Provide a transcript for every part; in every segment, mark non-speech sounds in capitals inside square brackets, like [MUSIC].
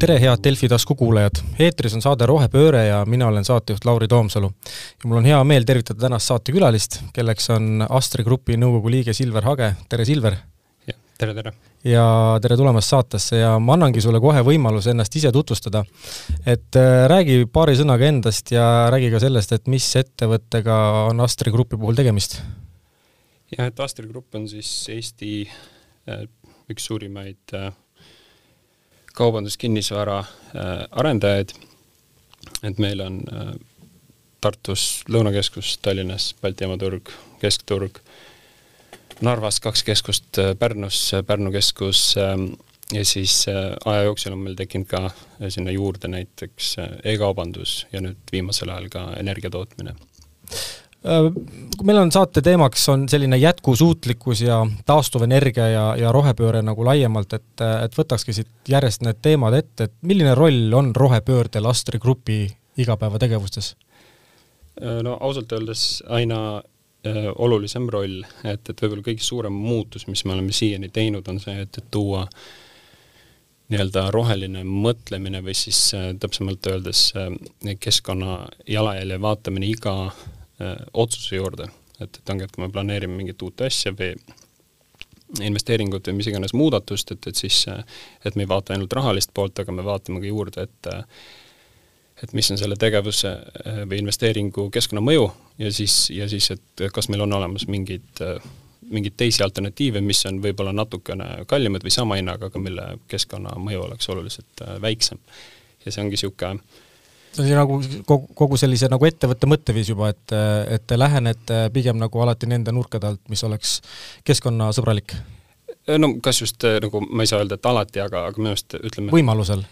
tere, head Delfi tasku kuulajad! eetris on saade Rohepööre ja mina olen saatejuht Lauri Toomsalu. ja mul on hea meel tervitada tänast saatekülalist, kelleks on Astri Grupi nõukogu liige Silver Hage, tere Silver! tere, tere! ja tere tulemast saatesse ja ma annangi sulle kohe võimaluse ennast ise tutvustada. et äh, räägi paari sõnaga endast ja räägi ka sellest, et mis ettevõttega on Astri Grupi puhul tegemist? jah, et Astri Grupp on siis Eesti äh, üks suurimaid äh, kaubanduskinnisvara äh, arendajaid, et meil on äh, Tartus Lõunakeskus, Tallinnas Balti jaamaturg, Keskturg, Narvas kaks keskust, äh, Pärnus Pärnu keskus ähm, ja siis aja jooksul on meil tekkinud ka sinna juurde näiteks e-kaubandus ja nüüd viimasel ajal ka energia tootmine kui meil on saate teemaks, on selline jätkusuutlikkus ja taastuvenergia ja, ja rohepööre nagu laiemalt, et, et võtakski siit järjest need teemad ette, et milline roll on rohepöördel Astri Grupi igapäevategevustes? Äh, no ausalt öeldes aina äh, olulisem roll, et, et võib-olla kõige suurem muutus, mis me oleme siiani teinud, on see, et, et tuua nii-öelda roheline mõtlemine või siis äh, täpsemalt öeldes äh, keskkonna jalajälje vaatamine iga Äh, otsuse juurde, et, et ongi, et kui me planeerime mingit uut asja või investeeringut või mis iganes muudatust, et, et siis, et me ei vaata ainult rahalist poolt, aga me vaatame ka juurde, et et mis on selle tegevuse äh, või investeeringu keskkonnamõju ja siis, ja siis, et kas meil on olemas mingid, mingeid teisi alternatiive, mis on võib-olla natukene kallimad või sama hinnaga, aga mille keskkonnamõju oleks oluliselt äh, väiksem. ja see ongi niisugune see on nagu kogu, kogu sellise nagu ettevõtte mõtteviis juba, et, et te lähenete pigem nagu alati nende nurkade alt, mis oleks keskkonnasõbralik? no kas just nagu, ma ei saa öelda, et alati, aga, aga minu arust ütleme võimalusel?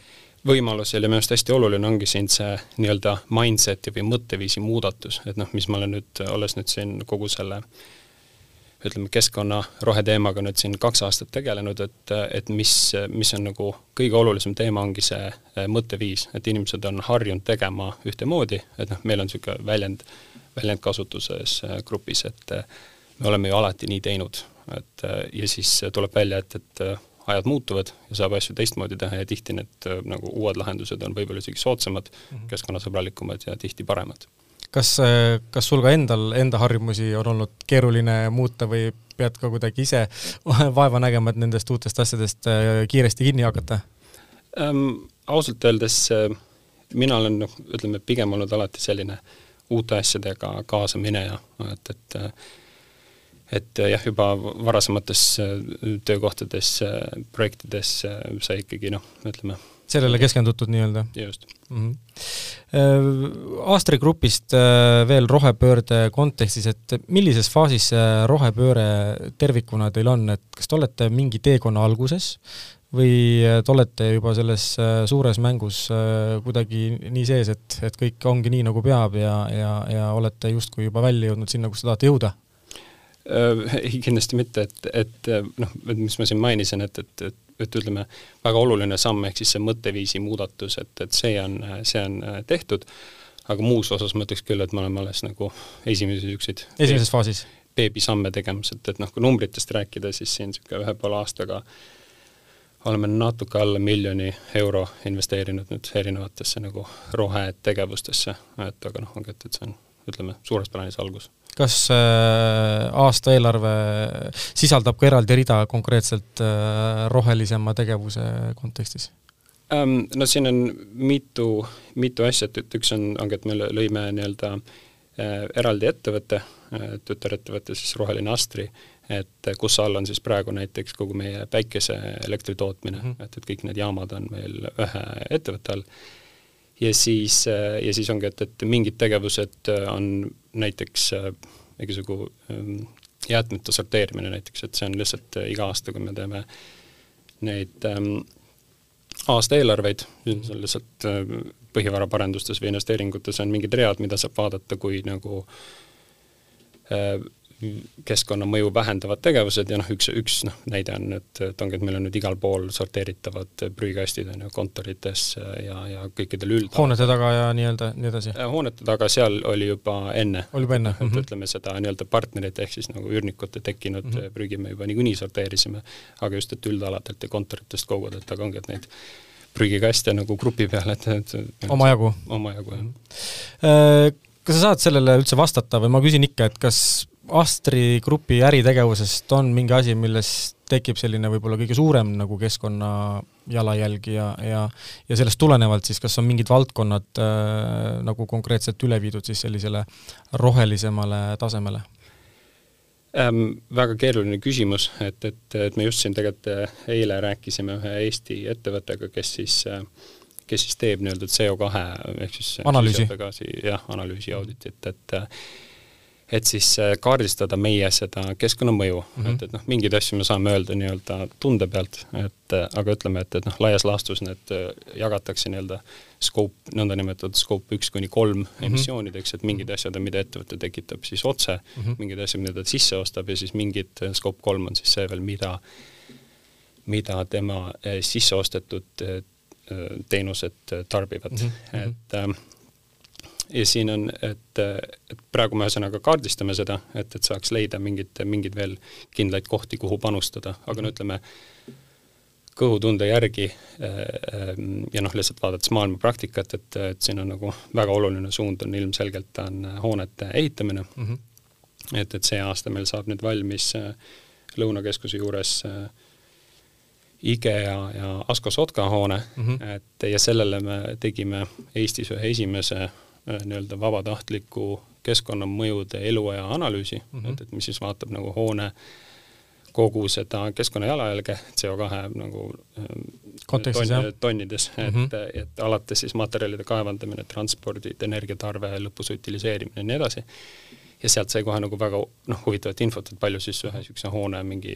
võimalusel ja minu arust hästi oluline ongi siin see nii-öelda mindset'i või mõtteviisi muudatus, et noh, mis ma olen nüüd, olles nüüd siin kogu selle äh, ütleme, keskkonna roheteemaga nüüd siin kaks aastat tegelenud, et, et mis, mis on nagu kõige olulisem teema, ongi see eh, mõtteviis, et inimesed on harjunud tegema ühtemoodi, et noh, meil on niisugune väljend, väljend kasutuses eh, grupis, et eh, me oleme ju alati nii teinud, et ja siis tuleb välja, et, et ajad muutuvad ja saab asju teistmoodi teha ja tihti need nagu uued lahendused on võib-olla isegi soodsamad mm, -hmm. keskkonnasõbralikumad ja tihti paremad kas, kas sul ka endal, enda harjumusi on olnud keeruline muuta või pead ka kuidagi ise [LAUGHS] vaeva nägema, et nendest uutest asjadest äh, kiiresti kinni hakata ähm,? ausalt öeldes äh, mina olen noh, ütleme pigem olnud alati selline uute asjadega kaasamineja, et, et äh, et jah, juba varasemates töökohtades, projektides sai ikkagi noh, ütleme sellele keskendutud nii-öelda? just mm. -hmm. Astri Grupist äh, veel rohepöörde kontekstis, et millises faasis see rohepööre tervikuna teil on, et kas te olete mingi teekonna alguses või äh, te olete juba selles suures mängus kuidagi nii sees, et, et kõik ongi nii, nagu peab ja, ja, ja olete justkui juba välja jõudnud sinna, kus te tahate jõuda? ei, kindlasti mitte, et, et noh, mis ma siin mainisin, et, et, et et ütleme, väga oluline samm, ehk siis see mõtteviisi muudatus, et, et see on, see on äh, tehtud, aga muus osas ma ütleks küll, et me oleme alles nagu esimesi niisuguseid esimeses faasis? beebisamme tegemas, et, et noh, kui numbritest rääkida, siis siin niisugune ühe poole aastaga oleme natuke alla miljoni euro investeerinud nüüd erinevatesse nagu rohetegevustesse, et aga noh, ongi, et, et see on, ütleme, suures plaanis algus kas äh, aastaeelarve sisaldab ka eraldi rida konkreetselt äh, rohelisema tegevuse kontekstis? Ähm, no siin on mitu, mitu asja, et, et üks on, ongi, et me lõime nii-öelda äh, eraldi ettevõtte, tütarettevõte siis Roheline Astri, et kus all on siis praegu näiteks kogu meie päikeseelektri tootmine mm, -hmm. et, et kõik need jaamad on meil ühe ettevõtte all ja siis, äh, ja siis ongi, et, et mingid tegevused äh, on näiteks äh, mingisugune ähm, jäätmete sorteerimine näiteks, et see on lihtsalt iga aasta, kui me teeme neid ähm, aastaeelarveid, siis on lihtsalt põhivaraparendustes või investeeringutes on mingid read, mida saab vaadata kui nagu äh, keskkonnamõju vähendavad tegevused ja noh, üks, üks noh, näide on, et, et ongi, et meil on nüüd igal pool sorteeritavad prügikastid on ju kontorites ja, ja kõikidel üld-. hoonete taga ja nii-öelda nii edasi? Hoonete taga, seal oli juba enne. oli juba enne? et mm -hmm. ütleme seda nii-öelda partnerit ehk siis nagu üürnikute tekkinud mm -hmm. prügi me juba niikuinii sorteerisime, aga just, et üldaladelt ja kontoritest koguda, et aga ongi, et neid prügikaste nagu grupi peale, et, et omajagu? omajagu, jah. Äh, kas sa saad sellele üldse vastata või ma küsin ikka, et kas Astri grupi äritegevusest on mingi asi, millest tekib selline võib-olla kõige suurem nagu keskkonna jalajälg ja, ja ja sellest tulenevalt siis kas on mingid valdkonnad äh, nagu konkreetselt üle viidud siis sellisele rohelisemale tasemele? ähm,? Väga keeruline küsimus, et, et, et me just siin tegelikult äh, eile rääkisime ühe Eesti ettevõttega, kes siis äh, kes siis teeb nii-öelda CO2 ehk siis analüüsi, jah, analüüsi auditit, et et siis kaardistada meie seda keskkonnamõju mm, -hmm. et, et noh, mingeid asju me saame öelda nii-öelda tunde pealt, et aga ütleme, et, et noh, laias laastus need jagatakse nii-öelda scope, nõndanimetatud scope üks kuni kolm mm -hmm. emissioonideks, et mingid asjad on, mida ettevõte tekitab siis otse mm, -hmm. mingid asjad, mida ta sisse ostab ja siis mingid, scope kolm on siis see veel, mida, mida tema sisse ostetud teenused tarbivad mm, -hmm. et ähm, ja siin on, et, et praegu me ühesõnaga kaardistame seda, et, et saaks leida mingid, mingeid veel kindlaid kohti, kuhu panustada, aga no ütleme, kõhutunde järgi äh, ja noh, lihtsalt vaadates maailma praktikat, et, et siin on nagu väga oluline suund on ilmselgelt on hoonete ehitamine mm. -hmm. et, et see aasta meil saab nüüd valmis äh, Lõunakeskuse juures äh, IKEA ja Asko Sotka hoone mm, -hmm. et ja sellele me tegime Eestis ühe esimese äh, nii-öelda vabatahtliku keskkonnamõjude eluaja analüüsi mm, -hmm. et, et mis siis vaatab nagu hoone kogu seda keskkonna jalajälge CO2 nagu äh, kontekstis ton, tonnides mm, -hmm. et, mhm. et alates siis materjalide kaevandamine, transpordid, energiatarve, lõpus utiliseerimine ja nii edasi ja sealt sai kohe nagu väga noh, huvitavat infot, et palju siis ühe niisuguse hoone mingi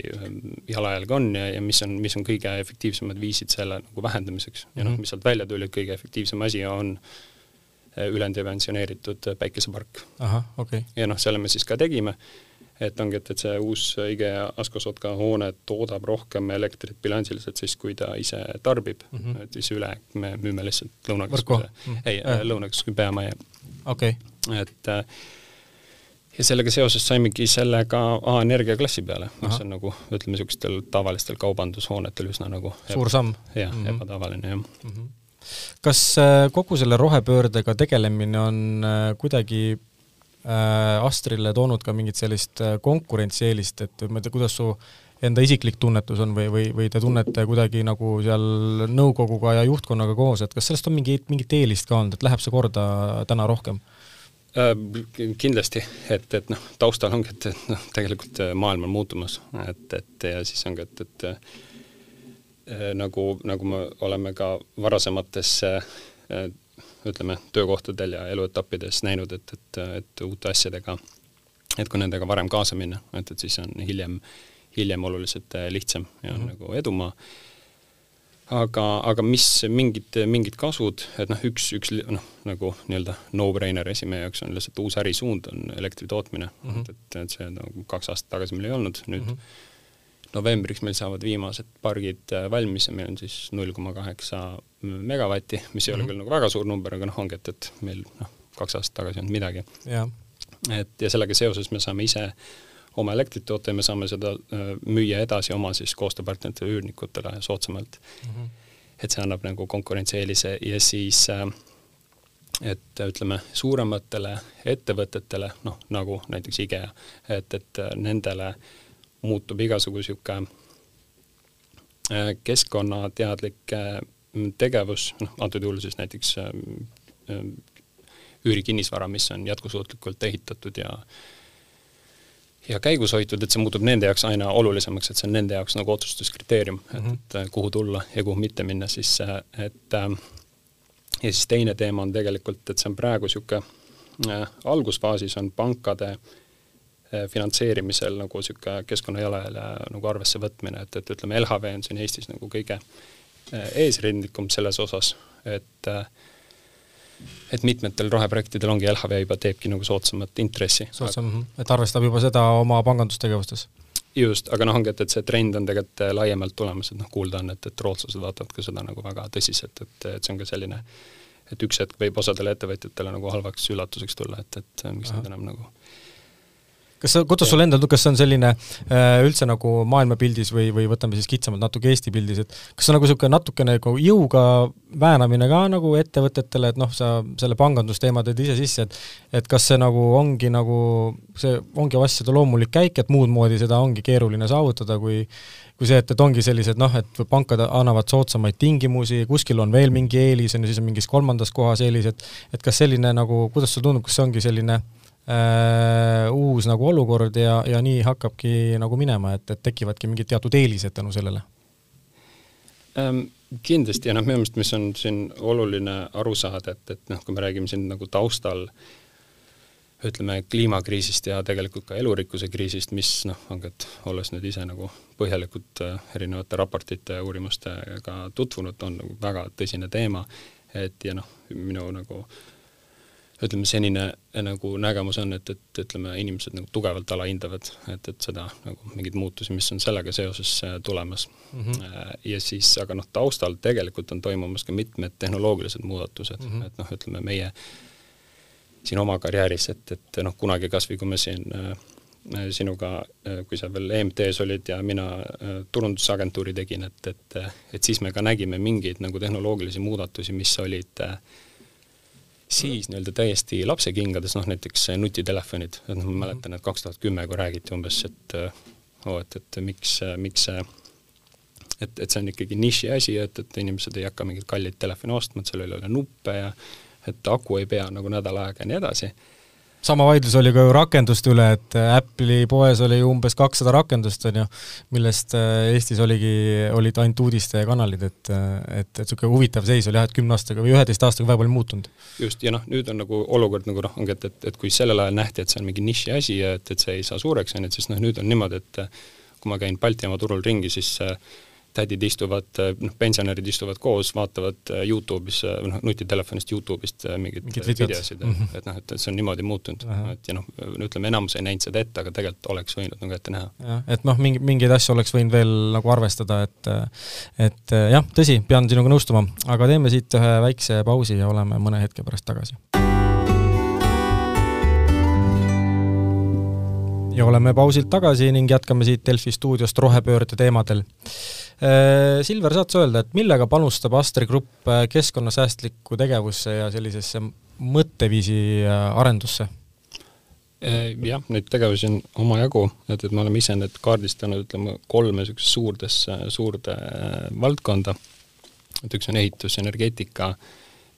jalajälg on ja, ja mis on, mis on kõige efektiivsemad viisid selle nagu vähendamiseks ja noh, mhm. mis sealt välja tuli, et kõige efektiivsem asi on äh, üledimensioneeritud päikesepark. ahah, okei okay.. ja noh, selle me siis ka tegime, et ongi, et, et see uus IKEA Asko-Sotka hoone toodab rohkem elektrit bilansiliselt siis, kui ta ise tarbib mm, -hmm. et siis üle me müüme lihtsalt Lõunakeskuse, ei äh. Lõunakeskuse peamajja. okei okay.. et äh, ja sellega seoses saimegi sellega A-energia klassi peale, mis on nagu ütleme, niisugustel tavalistel kaubandushoonetel üsna nagu suur samm. jah mm -hmm., ebatavaline, jah mm. -hmm. Kas äh, kogu selle rohepöördega tegelemine on äh, kuidagi äh, Astrile toonud ka mingit sellist konkurentsieelist, et ma ei tea, kuidas su enda isiklik tunnetus on või, või, või te tunnete kuidagi nagu seal nõukoguga ja juhtkonnaga koos, et kas sellest on mingit, mingit eelist ka olnud, et läheb see korda täna rohkem? Kindlasti, et, et noh, taustal ongi, et, et noh, tegelikult maailm on muutumas, et, et ja siis ongi, et, et nagu, nagu me oleme ka varasemates ütleme, töökohtadel ja eluetappides näinud, et, et, et uute asjadega, et kui nendega varem kaasa minna, et, et siis on hiljem, hiljem oluliselt lihtsam ja on mm -hmm. nagu edumaa aga, aga mis mingid, mingid kasud, et noh, üks, üks noh, nagu nii-öelda no-brainer asi meie jaoks on lihtsalt uus ärisuund, on elektri tootmine mm, -hmm. et, et see nagu kaks aastat tagasi meil ei olnud, nüüd mm -hmm. Novembriks meil saavad viimased pargid äh, valmis ja meil on siis null koma kaheksa megavatti, mis ei mm -hmm. ole mhm. küll nagu väga suur number, aga noh, ongi, et, et meil noh, kaks aastat tagasi ei olnud midagi. et ja sellega seoses me saame ise oma elektrit toota ja me saame seda äh, müüa edasi oma siis koostööpartneritele, üürnikutele soodsamalt mm. -hmm. et see annab nagu konkurentsieelise ja siis äh, et ütleme, suurematele ettevõtetele, noh, nagu näiteks IKEA, et, et nendele muutub igasugune niisugune keskkonnateadlik tegevus, noh, antud juhul siis näiteks üürikinnisvara, mis on jätkusuutlikult ehitatud ja ja käigus hoitud, et see muutub nende jaoks aina olulisemaks, et see on nende jaoks nagu otsustuskriteerium mm, -hmm. et, et kuhu tulla ja kuhu mitte minna, siis et äh, ja siis teine teema on tegelikult, et see on praegu niisugune äh, algusfaasis on pankade äh, finantseerimisel nagu niisugune keskkonnajalajälje nagu arvesse võtmine, et, et ütleme, LHV on siin Eestis nagu kõige äh, eesrindlikum selles osas, et äh, et mitmetel roheprojektidel ongi LHV juba teebki nagu soodsamat intressi. soodsam aga..., et arvestab juba seda oma pangandustegevustes? just, aga noh, ongi, et, et see trend on tegelikult laiemalt tulemas, et noh, kuulda on, et, et rootslased vaatavad ka seda nagu väga tõsiselt, et, et see on ka selline, et üks hetk võib osadele ettevõtjatele nagu halvaks üllatuseks tulla, et, et miks nad enam nagu kas sa, kuidas sul endal, kas see on selline äh, üldse nagu maailmapildis või, või võtame siis kitsamalt natuke Eesti pildis, et kas see on nagu niisugune natukene nagu jõuga väänamine ka nagu ettevõtetele, et noh, sa selle pangandusteema tõid ise sisse, et et kas see nagu ongi nagu, see ongi asjade loomulik käik, et muud moodi seda ongi keeruline saavutada, kui kui see, et, et ongi sellised noh, et pankad annavad soodsamaid tingimusi, kuskil on veel mingi eelis, on ju, siis on mingis kolmandas kohas eelis, et et kas selline nagu, kuidas sulle tundub, kas see ongi selline äh, uus nagu olukord ja, ja nii hakkabki nagu minema, et, et tekivadki mingid teatud eelised tänu sellele ähm,? Kindlasti ja noh, minu meelest, mis on siin oluline aru saada, et, et noh, kui me räägime siin nagu taustal äh, ütleme, kliimakriisist ja tegelikult ka elurikkuse kriisist, mis noh, ongi, et olles nüüd ise nagu põhjalikult äh, erinevate raportite ja uurimustega tutvunud, on nagu väga tõsine teema, et ja noh, minu nagu ütleme, senine nagu nägemus on, et, et ütleme, inimesed nagu tugevalt alahindavad, et, et seda nagu mingeid muutusi, mis on sellega seoses äh, tulemas mm. -hmm. ja siis, aga noh, taustal tegelikult on toimumas ka mitmed tehnoloogilised muudatused mm, -hmm. et noh, ütleme meie siin oma karjääris, et, et noh, kunagi kas või kui me siin äh, sinuga, kui sa veel EMT-s olid ja mina turundusagentuuri tegin, et, et et siis me ka nägime mingeid nagu tehnoloogilisi muudatusi, mis olid äh, siis nii-öelda täiesti lapsekingades, noh näiteks nutitelefonid, et noh, ma mäletan, et kaks tuhat kümme, kui räägiti umbes, et oo oh,, et, et miks, miks see et, et see on ikkagi niši asi, et, et inimesed ei hakka mingeid kalleid telefone ostma, et seal ei ole nuppe ja et aku ei pea nagu nädal aega ja nii edasi sama vaidlus oli ka ju rakenduste üle, et Apple'i poes oli umbes kakssada rakendust, on ju, millest äh, Eestis oligi, olid ainult uudistekanalid, et et, et niisugune huvitav seis oli jah, et kümne aastaga või üheteist aastaga väga palju muutunud. just, ja noh, nüüd on nagu olukord nagu noh, ongi, et, et, et kui sellel ajal nähti, et see on mingi niši asi ja et, et see ei saa suureks, on ju, et siis noh, nüüd on niimoodi, et kui ma käin Baltimaa turul ringi, siis äh, tädid istuvad, noh, pensionärid istuvad koos, vaatavad äh, Youtube'is, äh, noh, nutitelefonist Youtube'ist äh, mingeid videosid mm, -hmm. et noh, et see on niimoodi muutunud et ja noh, ütleme, enamus ei näinud seda ette, aga tegelikult oleks võinud nagu ette näha. jah, et noh, mingi, mingeid asju oleks võinud veel nagu arvestada, et et jah, tõsi, pean sinuga nõustuma, aga teeme siit ühe väikse pausi ja oleme mõne hetke pärast tagasi ja oleme pausilt tagasi ning jätkame siit Delfi stuudiost rohepöörde teemadel. Äh, Silver, saad sa öelda, et millega panustab Astre Grupp äh, keskkonnasäästlikku tegevusse ja sellisesse mõtteviisi äh, arendusse? Jah, neid tegevusi on omajagu, et, et me oleme ise need kaardistanud, ütleme, kolme niisugust suurdesse, suurde valdkonda, et üks on ehitus, energeetika,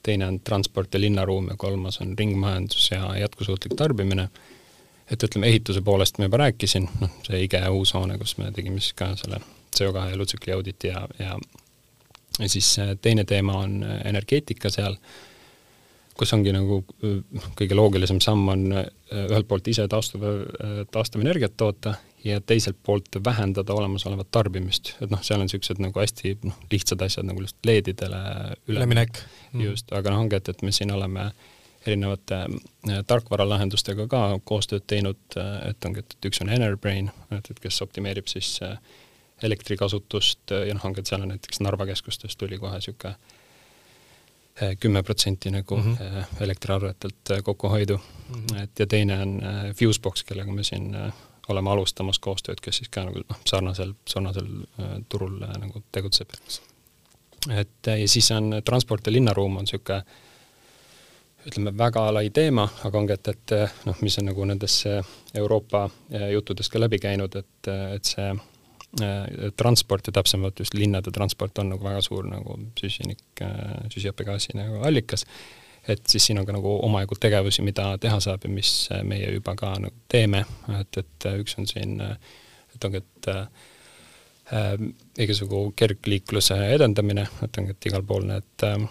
teine on transport ja linnaruum ja kolmas on ringmajandus ja jätkusuutlik tarbimine et ütleme, ehituse poolest ma juba rääkisin, noh, see IKEA uus hoone, kus me tegime siis ka selle CO2 elutsükli auditi ja, ja ja siis äh, teine teema on äh, energeetika seal, kus ongi nagu äh, kõige loogilisem samm on ühelt poolt ise taastuv, taastuvenergiat toota ja teiselt poolt vähendada olemasolevat tarbimist, et noh, seal on niisugused nagu hästi noh, lihtsad asjad nagu lihtsalt LED-idele üleminek. just, aga noh, ongi, et, et me siin oleme äh, erinevate äh, tarkvaralahendustega ka koostööd teinud, äh, et ongi, et üks on Enerbrain, et, et kes optimeerib siis äh, elektrikasutust ja noh, ongi, et seal on näiteks Narva keskustest tuli kohe niisugune kümme protsenti nagu mm -hmm. elektriarvetelt kokkuhoidu mm. -hmm. et ja teine on Fusebox, kellega me siin oleme alustamas koostööd, kes siis ka nagu noh, sarnasel, sarnasel turul nagu tegutseb. et ja siis on transport ja linnaruum on niisugune ütleme, väga lai teema, aga ongi, et, et noh, mis on nagu nendes Euroopa eh, juttudest ka läbi käinud, et, et see eh, transport ja täpsemalt just linnade transport on nagu väga suur nagu süsinik, eh, süsihappegaasi nagu allikas, et siis siin on ka nagu omajagu tegevusi, mida teha saab ja mis meie juba ka nagu teeme, et, et üks on siin, et ongi, et äh, igasugu kergliikluse edendamine, et ongi, et igal pool need äh,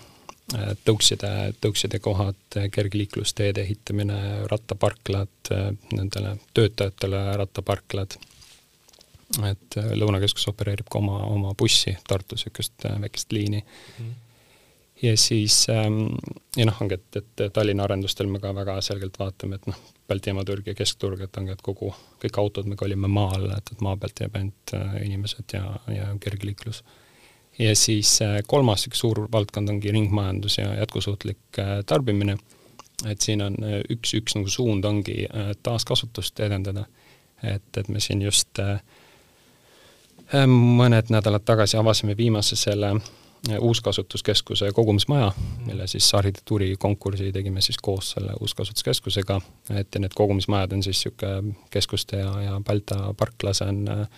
tõukside, tõukside kohad, kergliiklusteede ehitamine, rattaparklad, nendele töötajatele rattaparklad, et Lõunakeskus opereerib ka oma, oma bussi Tartus, niisugust väikest liini. Mm. ja siis ähm, ja noh, ongi, et, et Tallinna arendustel me ka väga selgelt vaatame, et noh, Baltimaa turg ja keskturg, et ongi, et kogu, kõik autod me kolime maa alla, et, et maa pealt jääb ainult äh, inimesed ja, ja kergliiklus. mm ja siis äh, kolmas üks suur valdkond ongi ringmajandus ja jätkusuutlik äh, tarbimine, et siin on äh, üks, üks nagu suund ongi taaskasutust edendada. Et, et me siin just mõned nädalad tagasi avasime viimase selle uuskasutuskeskuse kogumismaja, mille siis arhitektuurikonkursi tegime siis koos selle uuskasutuskeskusega, et ja need kogumismajad on siis niisugune keskuste ja, ja Balta parklas on äh,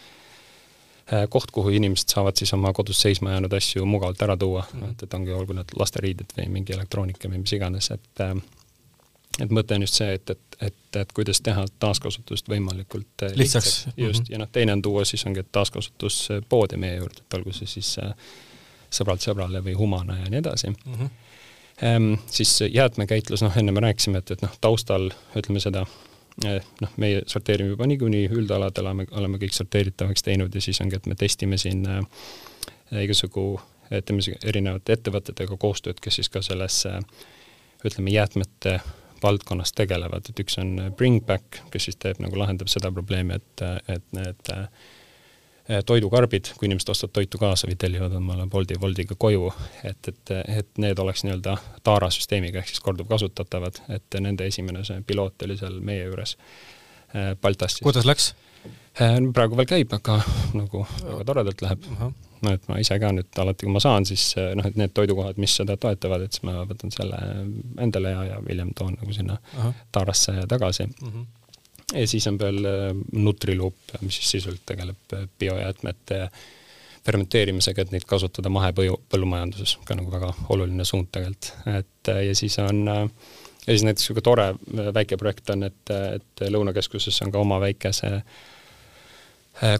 koht, kuhu inimesed saavad siis oma kodus seisma jäänud asju mugavalt ära tuua mm., et, et ongi, olgu need lasteriided või mingi elektroonika või mis iganes, et äh, et mõte on just see, et, et, et, et kuidas teha taaskasutust võimalikult äh, lihtsaks, lihtsaks., just mm, -hmm. ja noh, teine on tuua siis ongi, et taaskasutuspoode meie juurde, et olgu see siis äh, sõbralt sõbrale või Humana ja nii edasi mm. -hmm. Ehm, siis jäätmekäitlus, noh enne me rääkisime, et, et noh, taustal ütleme seda noh, meie sorteerime juba niikuinii üldaladel, oleme, oleme kõik sorteeritavaks teinud ja siis ongi, et me testime siin äh, igasugu teeme erinevate ettevõtetega koostööd, kes siis ka selles ütleme, jäätmete valdkonnas tegelevad, et üks on Bringback, kes siis teeb nagu, lahendab seda probleemi, et, et need äh, Eh, toidukarbid, kui inimesed ostavad toitu kaasa või tellivad omale Bolti, Woltiga koju, et, et, et need oleks nii-öelda Taara süsteemiga ehk siis korduvkasutatavad, et nende esimene see piloot oli seal meie juures eh, Baltas. kuidas läks? Eh, praegu veel käib, aga nagu väga toredalt läheb. no et ma ise ka nüüd alati, kui ma saan, siis noh, et need toidukohad, mis seda toetavad, et siis ma võtan selle endale ja, ja hiljem toon nagu sinna Aha. Taarasse tagasi mm. -hmm ja siis on veel äh, Nutriloop, mis siis sisuliselt tegeleb äh, biojäätmete fermenteerimisega, et neid kasutada mahepõllu, põllumajanduses, ka nagu väga oluline suund tegelikult, et äh, ja siis on ja siis näiteks niisugune tore väike projekt on, et, et Lõunakeskuses on ka oma väikese Äh,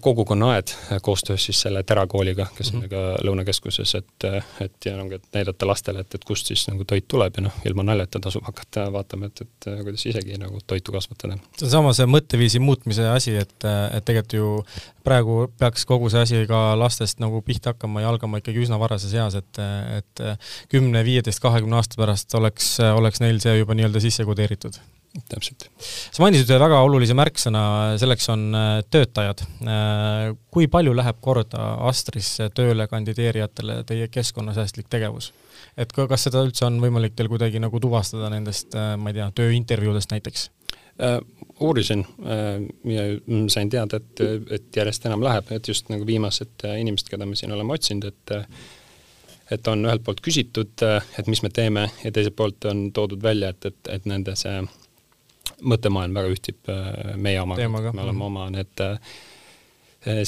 kogukonnaaed äh, koostöös siis selle Tera kooliga, kes on mm -hmm. ka Lõunakeskuses, et, et ja ongi, et näidata lastele, et, et kust siis nagu toit tuleb ja noh, ilma naljata tasub hakata vaatama, et, et kuidas isegi nagu toitu kasvatada. see on sama see mõtteviisi muutmise asi, et, et tegelikult ju praegu peaks kogu see asi ka lastest nagu pihta hakkama ja algama ikkagi üsna varases eas, et, et kümne, viieteist, kahekümne aasta pärast oleks, oleks neil see juba nii-öelda sisse kodeeritud täpselt. sa mainisid ühe väga olulise märksõna, selleks on äh, töötajad. Äh, kui palju läheb korda Astrisse tööle kandideerijatele teie keskkonnasäästlik tegevus? et kas seda üldse on võimalik teil kuidagi nagu tuvastada nendest, äh, ma ei tea, tööintervjuudest näiteks? Uurisin ja sain teada, et, et järjest enam läheb, et just nagu viimased inimesed, keda me siin oleme otsinud, et et on ühelt poolt küsitud, et mis me teeme ja teiselt poolt on toodud välja, et, et, et nende see mõttemaailm väga ühtib äh, meie omaga, me oleme mhm. oma need äh,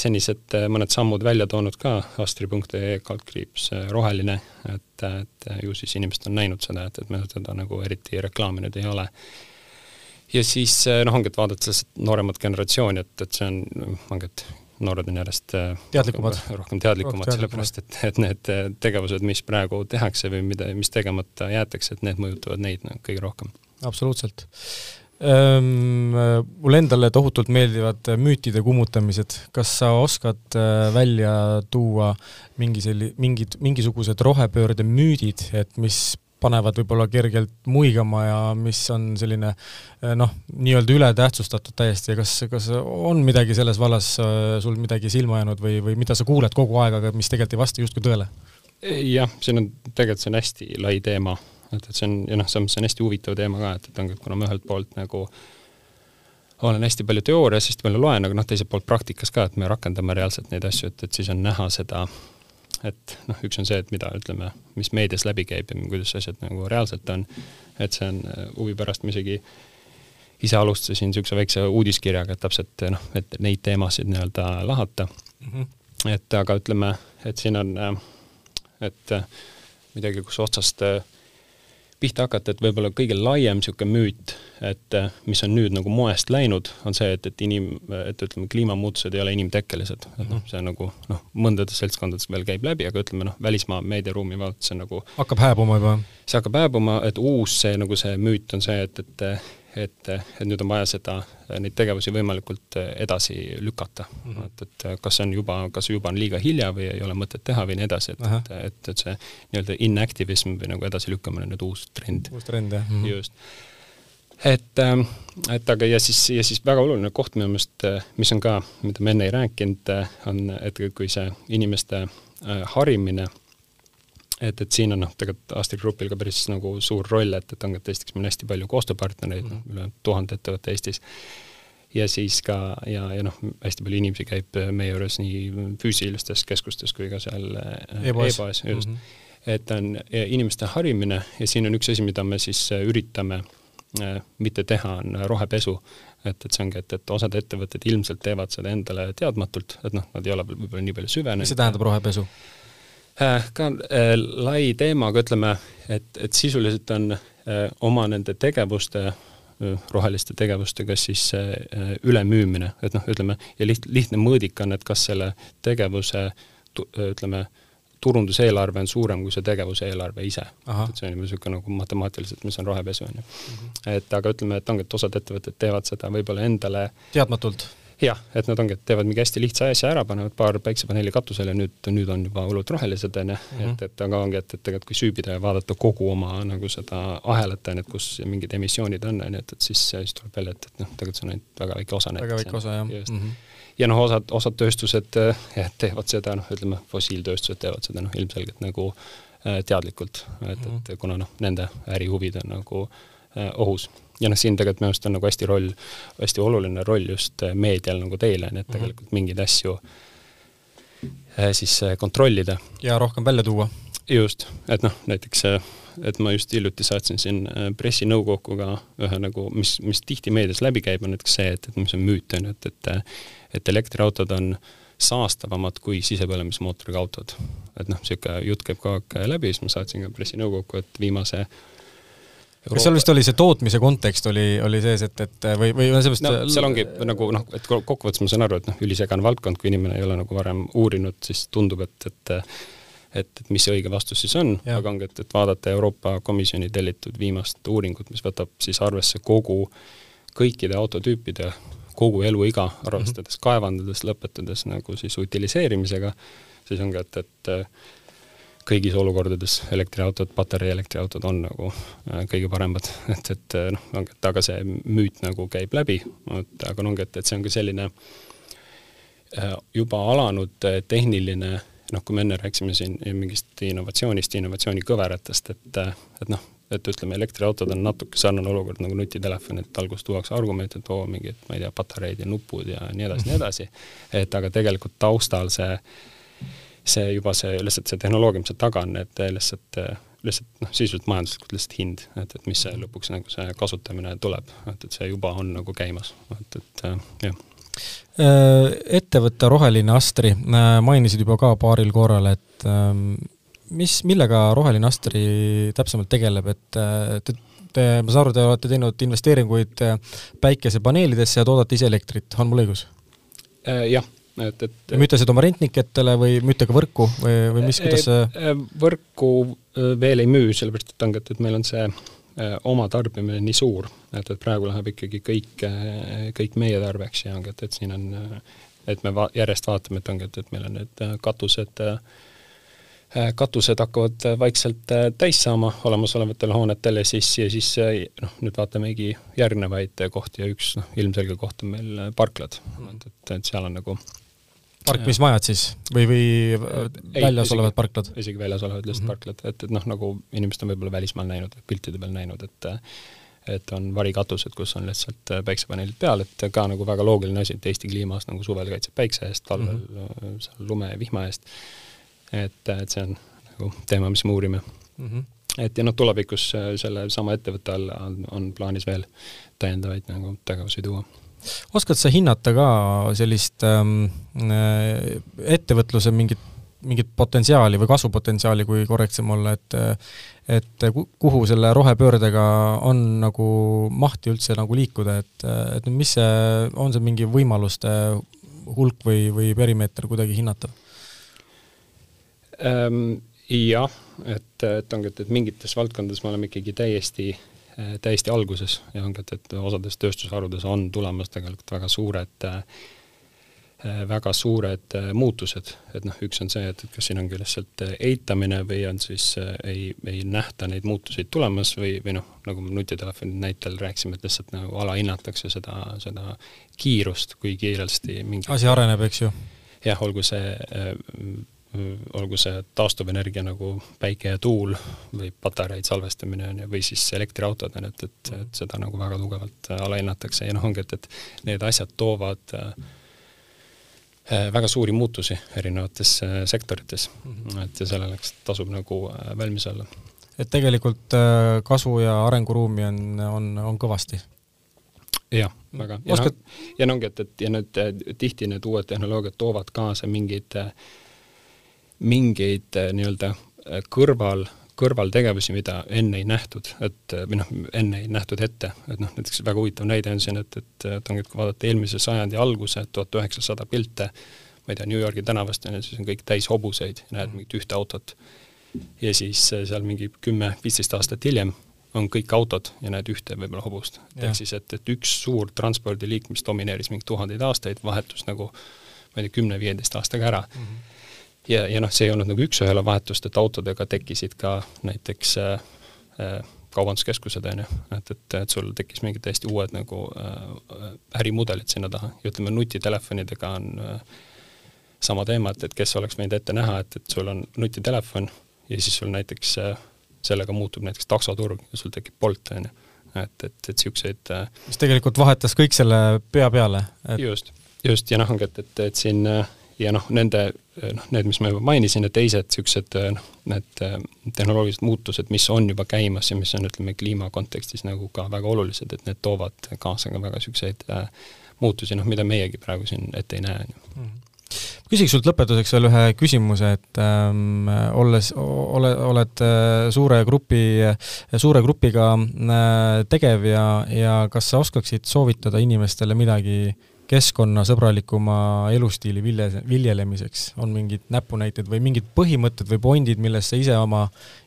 senised äh, mõned sammud välja toonud ka, astri.ee kaldkriips roheline, et, et ju siis inimesed on näinud seda, et, et me seda nagu eriti reklaaminud ei ole. ja siis noh, ongi, et vaadates nooremat generatsiooni, et, et see on, ongi, et noored on järjest teadlikumad, rohkem teadlikumad, sellepärast et, et need tegevused, mis praegu tehakse või mida, mis tegemata jäetakse, et need mõjutavad neid no, kõige rohkem. absoluutselt mulle endale tohutult meeldivad äh, müütide kummutamised, kas sa oskad äh, välja tuua mingi selli-, mingid, mingisugused rohepöörde müüdid, et mis panevad võib-olla kergelt muigama ja mis on selline äh, noh, nii-öelda ületähtsustatud täiesti? Ja kas, kas on midagi selles vallas sul midagi silma jäänud või, või mida sa kuuled kogu aeg, aga mis tegelikult ei vasta justkui tõele? jah, siin on, tegelikult see on hästi lai teema et, et see on, ja noh, samas see on hästi huvitav teema ka, et, et ongi, et kuna ma ühelt poolt nagu olen hästi palju teoorias, hästi palju loen, aga noh, teiselt poolt praktikas ka, et me rakendame reaalselt neid asju, et, et siis on näha seda, et noh, üks on see, et mida ütleme, mis meedias läbi käib ja kuidas asjad nagu reaalselt on, et see on äh, huvi pärast ma isegi ise alustasin niisuguse väikse uudiskirjaga, et täpselt noh, et neid teemasid nii-öelda lahata mm. -hmm. et aga ütleme, et siin on, äh, et äh, midagi, kus otsast äh, pihta hakata, et võib-olla kõige laiem niisugune müüt, et eh, mis on nüüd nagu moest läinud, on see, et, et inim, et ütleme, kliimamuutused ei ole inimtekkelised. et noh, see nagu noh, mõndades seltskondades veel käib läbi, aga ütleme noh, välismaa meediaruumi vaadates see nagu hakkab hääbuma juba? see hakkab hääbuma, et uus see nagu see müüt on see, et, et et, et nüüd on vaja seda, neid tegevusi võimalikult edasi lükata mm. -hmm. et, et kas see on juba, kas juba on liiga hilja või ei ole mõtet teha või nii edasi, et, et, et, et see nii-öelda inactivism või nagu edasilükkamine on nüüd uus trend. uus trend, jah mm. -hmm. just. et, ähm, et aga ja siis, ja siis väga oluline koht minu meelest, mis on ka, mida me enne ei rääkinud, on, et kui see inimeste äh, harimine äh, et, et siin on noh, tegelikult Astrid Grupil ka päris nagu suur roll, et, et on ka esiteks meil hästi palju koostööpartnereid mm, -hmm. üle tuhande ettevõtte Eestis, ja siis ka, ja, ja noh, hästi palju inimesi käib meie juures nii füüsilistes keskustes kui ka seal e-poes e, just mm. -hmm. et on inimeste harimine ja siin on üks asi, mida me siis üritame mitte teha, on rohepesu et, et see ongi, et, et osad ettevõtted ilmselt teevad seda endale teadmatult, et noh, nad ei ole võib-olla nii palju süvenenud. mis see tähendab, rohepesu? Äh, ka äh, lai teema, aga ütleme, et, et sisuliselt on äh, oma nende tegevuste roheliste tegevustega siis ülemüümine, et noh, ütleme, ja liht-, lihtne mõõdik on, et kas selle tegevuse ütleme, turunduseelarve on suurem kui see tegevuse eelarve ise. et see on juba niisugune nagu matemaatiliselt, mis on rohepesu, on ju. Mhm. et aga ütleme, et ongi, et osad ettevõtted teevad seda võib-olla endale teadmatult jah, et nad ongi, et teevad mingi hästi lihtsa asja ära, panevad paar päiksepaneeli katusele nüüd, nüüd on juba hullult rohelised, on ju, mhm. et, et aga ongi, et, et tegelikult kui süübida ja vaadata kogu oma nagu seda ahelat, on ju, et kus mingid emissioonid on, on ju, et, et siis, siis tuleb välja, et, et noh, tegelikult see on ainult väga väike osa väga väike osa, jah. Mm -hmm. ja noh, osad, osad tööstused jah, teevad seda, noh, ütleme, fossiiltööstused teevad seda noh, ilmselgelt nagu äh, teadlikult, et et kuna noh, nende ärihuvid on nagu äh, ohus ja noh, siin tegelikult minu arust on nagu hästi roll, hästi oluline roll just äh, meedial nagu teile, nii et mhm. tegelikult mingeid asju äh, siis äh, kontrollida. ja rohkem välja tuua. just, et noh, näiteks et ma just hiljuti saatsin siin pressinõukokku ka ühe nagu, mis, mis tihti meedias läbi käib, on näiteks see, et, et mis on müüt, on ju, et, et et elektriautod on saastavamad kui sisepõlemismootoriga autod. et noh, niisugune jutt käib kogu aeg läbi, siis ma saatsin ka pressinõukokku, et viimase kas seal vist oli see tootmise kontekst oli, oli sees, et, et või, või seepärast no, seal ongi nagu noh, et kokkuvõttes ma saan aru, et noh, ülisegane valdkond, kui inimene ei ole nagu varem uurinud, siis tundub, et, et et, et mis see õige vastus siis on, aga ongi, et, et vaadata Euroopa Komisjoni tellitud viimast uuringut, mis võtab siis arvesse kogu, kõikide autotüüpide kogu eluiga, arvestades mm -hmm. kaevandades, lõpetades nagu siis utiliseerimisega, siis ongi, et, et kõigis olukordades elektriautod, patarei elektriautod on nagu äh, kõige paremad, [LAUGHS] et, et äh, noh, ongi, et aga see müüt nagu käib läbi, et aga ongi, et, et see on ka selline äh, juba alanud tehniline noh, kui me enne rääkisime siin mingist innovatsioonist, innovatsioonikõveratest, et, et noh, et ütleme, elektriautod on natuke sarnane olukord nagu nutitelefon, et alguses tuuakse argument, et oo, mingid, ma ei tea, patareid ja nupud ja nii edasi, nii edasi, et aga tegelikult taustal see see juba see, lihtsalt see tehnoloogia, mis seal taga on, et lihtsalt, lihtsalt noh, sisuliselt majanduslikult lihtsalt hind, et, et mis see lõpuks nagu see kasutamine tuleb, et, et see juba on nagu käimas, et, et jah äh, ettevõtte Roheline Astri äh, mainisid juba ka paaril korral, et ähm, mis, millega Roheline Astri täpsemalt tegeleb, et äh, te, te, ma saan aru, te olete teinud investeeringuid päikesepaneelidesse ja toodate ise elektrit, on mul õigus? Jah et, et müüte seda oma rentniketele või müüte ka võrku või, või mis, kuidas see äh, võrku äh, veel ei müü, sellepärast et ongi, et, et meil on see äh, oma tarbimine nii suur, et, et praegu läheb ikkagi kõik, kõik meie tarbeks ja ongi, et, et siin on, et me va-, järjest vaatame, et ongi, et, et meil on need katused, katused hakkavad vaikselt täis saama olemasolevatel hoonetel ja siis, ja siis noh, nüüd vaatamegi järgnevaid kohti ja üks noh, ilmselge koht on meil parklad, et, et, et seal on nagu parkimismajad siis või, või väljas olevad parklad? isegi väljas olevad lihtsalt mm -hmm. parklad, et, et noh, nagu inimesed on võib-olla välismaal näinud, piltide peal näinud, et et on varikatused, kus on lihtsalt päiksepaneelid peal, et ka nagu väga loogiline asi, et Eesti kliimas nagu suvel kaitseb päikse eest, talvel mm -hmm. seal lume ja vihma eest. et, et see on nagu teema, mis me uurime mm. -hmm. et ja noh, tulevikus selle sama ettevõtte all on, on plaanis veel täiendavaid nagu tegevusi tuua oskad sa hinnata ka sellist ähm, äh, ettevõtluse mingit, mingit potentsiaali või kasvupotentsiaali, kui korrektsem olla, et et kuhu selle rohepöördega on nagu mahti üldse nagu liikuda, et, et mis see, on see mingi võimaluste hulk või, või perimeeter kuidagi hinnatav ähm,? Jah, et, et ongi, et, et mingites valdkondades me oleme ikkagi täiesti Äh, täiesti alguses ja ongi, et, et osades tööstusharudes on tulemas tegelikult väga suured äh, väga suured äh, muutused, et noh, üks on see, et, kas siin ongi lihtsalt eitamine või on siis ei, ei nähta neid muutuseid tulemas või, või noh, nagu nutitelefoni näitel rääkisime, et lihtsalt nagu alahinnatakse seda, seda kiirust, kui kiiresti mingi asi areneb, eks ju? jah, olgu see olgu see taastuvenergia nagu päike ja tuul või patareid salvestamine on ju, või siis elektriautod on, et, et, et seda nagu väga tugevalt alahinnatakse ja noh, ongi, et, et need asjad toovad äh, väga suuri muutusi erinevates äh, sektorites mm. -hmm. et ja selleks tasub nagu äh, valmis olla. et tegelikult kasvu- ja arenguruumi on, on, on kõvasti? jah, väga. ja noh, ja no ongi, et, et ja need tihti need uued tehnoloogiad toovad kaasa mingeid äh, mingeid äh, nii-öelda äh, kõrval, kõrvaltegevusi, mida enne ei nähtud, et äh, või noh, enne ei nähtud ette, et noh, näiteks väga huvitav näide on siin, et, et, et ongi, et kui vaadata eelmise sajandi alguse tuhat üheksasada pilte, ma ei tea, New Yorgi tänavast on ju, siis on kõik täis hobuseid, näed mingit ühte autot. ja siis seal mingi kümme-viisteist aastat hiljem on kõik autod ja näed ühte võib-olla hobust. ehk siis, et, et üks suur transpordiliik, mis domineeris mingi tuhandeid aastaid, vahetus nagu ma ei tea, kümne-viieteist aastaga ära mm. -hmm ja, ja noh, see ei olnud nagu üks-ühele vahetust, et autodega tekkisid ka näiteks äh, äh, kaubanduskeskused, on ju, et, et, et sul tekkis mingid täiesti uued nagu äh, ärimudelid sinna taha. Ja ütleme, nutitelefonidega on äh, sama teema, et, et kes oleks võinud ette näha, et, et sul on nutitelefon ja siis sul näiteks äh, sellega muutub näiteks taksoturg ja sul tekib Bolt, on ju. et, et, et niisuguseid äh, mis tegelikult vahetas kõik selle pea peale et.... just, just, ja noh, ongi, et, et, et siin äh, ja noh, nende noh, need, mis ma juba mainisin ja teised niisugused noh, need äh, tehnoloogilised muutused, mis on juba käimas ja mis on, ütleme, kliima kontekstis nagu ka väga olulised, et need toovad kaasa ka väga niisuguseid äh, muutusi, noh, mida meiegi praegu siin ette ei näe, on ju mhm. küsiks sult lõpetuseks veel ühe küsimuse, et ähm, olles, ole, oled äh, suure grupi, suure grupiga äh, tegev ja, ja kas sa oskaksid soovitada inimestele midagi äh, keskkonnasõbralikuma elustiili vilje, viljelemiseks, on mingid näpunäited või mingid põhimõtted või pointid, millest sa ise oma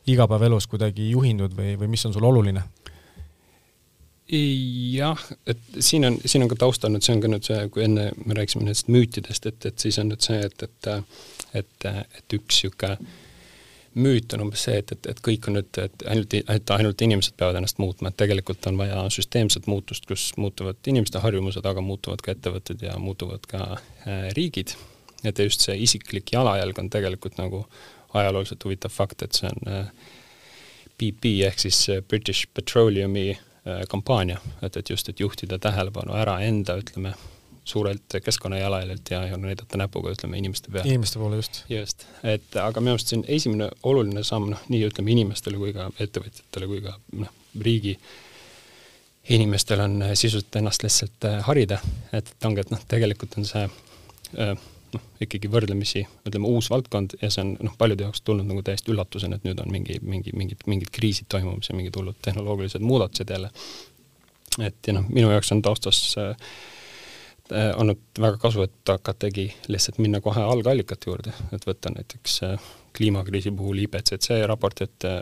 igapäevaelus kuidagi juhindud või, või mis on sul oluline? jah, et siin on, siin on ka taustal nüüd, see on ka nüüd see, kui enne me rääkisime nendest müütidest, et, et siis on nüüd see, et, et et, et üks niisugune müüt on umbes see, et, et, et kõik on nüüd, et ainult, et ainult inimesed peavad ennast muutma, et tegelikult on vaja süsteemset muutust, kus muutuvad inimeste harjumused, aga muutuvad ka ettevõtted ja muutuvad ka äh, riigid. et just see isiklik jalajälg on tegelikult nagu ajalooliselt huvitav fakt, et see on äh, BP ehk siis äh, British Petroleumi äh, kampaania, et, et just, et juhtida tähelepanu ära enda, ütleme, suurelt keskkonnajalajäljelt ja, ja näidata näpuga, ütleme, inimeste peale. inimeste poole, just. just, et aga minu arust see on esimene oluline samm, noh, nii ütleme inimestele kui ka ettevõtjatele kui ka noh, riigi inimestel on sisuliselt ennast lihtsalt äh, harida, et ongi, et noh, tegelikult on see äh, noh, ikkagi võrdlemisi, ütleme, uus valdkond ja see on noh, paljude jaoks tulnud nagu täiesti üllatusena, et nüüd on mingi, mingi, mingid, mingid kriisid toimumas ja mingid hullud tehnoloogilised muudatused jälle. et ja noh, minu jaoks on taustas Äh, olnud väga kasu, et hakatagi lihtsalt minna kohe algallikate juurde, et võtta näiteks äh, kliimakriisi puhul IPCC raport, et äh,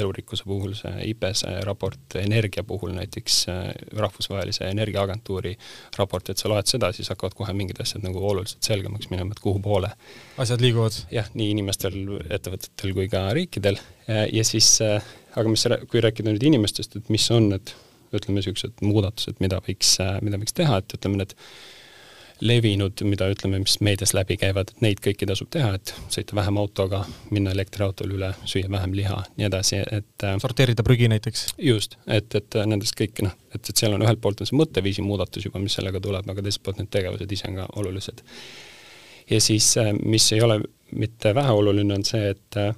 elurikkuse puhul see IPCC raport, energia puhul näiteks Rahvusvahelise Energiaagentuuri raport, et sa loed seda, siis hakkavad kohe mingid asjad nagu oluliselt selgemaks minema, et kuhu poole. asjad liiguvad? jah, nii inimestel, ettevõtetel kui ka riikidel ja siis, aga mis, kui rääkida nüüd inimestest, et mis on need ütleme, niisugused muudatused, mida võiks, mida võiks teha, et ütleme, need levinud, mida ütleme, mis meedias läbi käivad, et neid kõiki tasub teha, et sõita vähem autoga, minna elektriautole üle, süüa vähem liha, nii edasi, et äh, sorteerida prügi näiteks? just, et, et nendest kõik noh, et, et seal on ühelt poolt on see mõtteviisi muudatus juba, mis sellega tuleb, aga teiselt poolt need tegevused ise on ka olulised. ja siis, äh, mis ei ole mitte väheoluline, on see, et äh,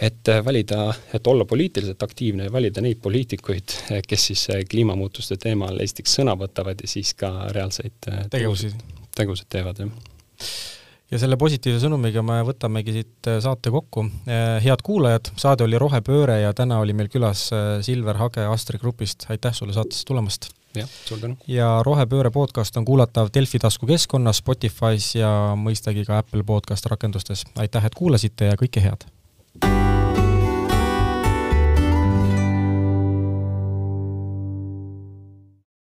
et äh, valida, et olla poliitiliselt aktiivne ja valida neid poliitikuid, äh, kes siis äh, kliimamuutuste teemal esiteks sõna võtavad ja siis ka reaalseid tegevusi, tegusid teevad, jah. ja selle positiivse sõnumiga me võtamegi siit saate kokku. head kuulajad, saade oli Rohepööre ja täna oli meil külas Silver Hage Astri Grupist, aitäh sulle saatesse tulemast! jah, suur tänu! ja Rohepööre podcast on kuulatav Delfi taskukeskkonnas, Spotify's ja mõistagi ka Apple podcast rakendustes. aitäh, et kuulasite ja kõike head!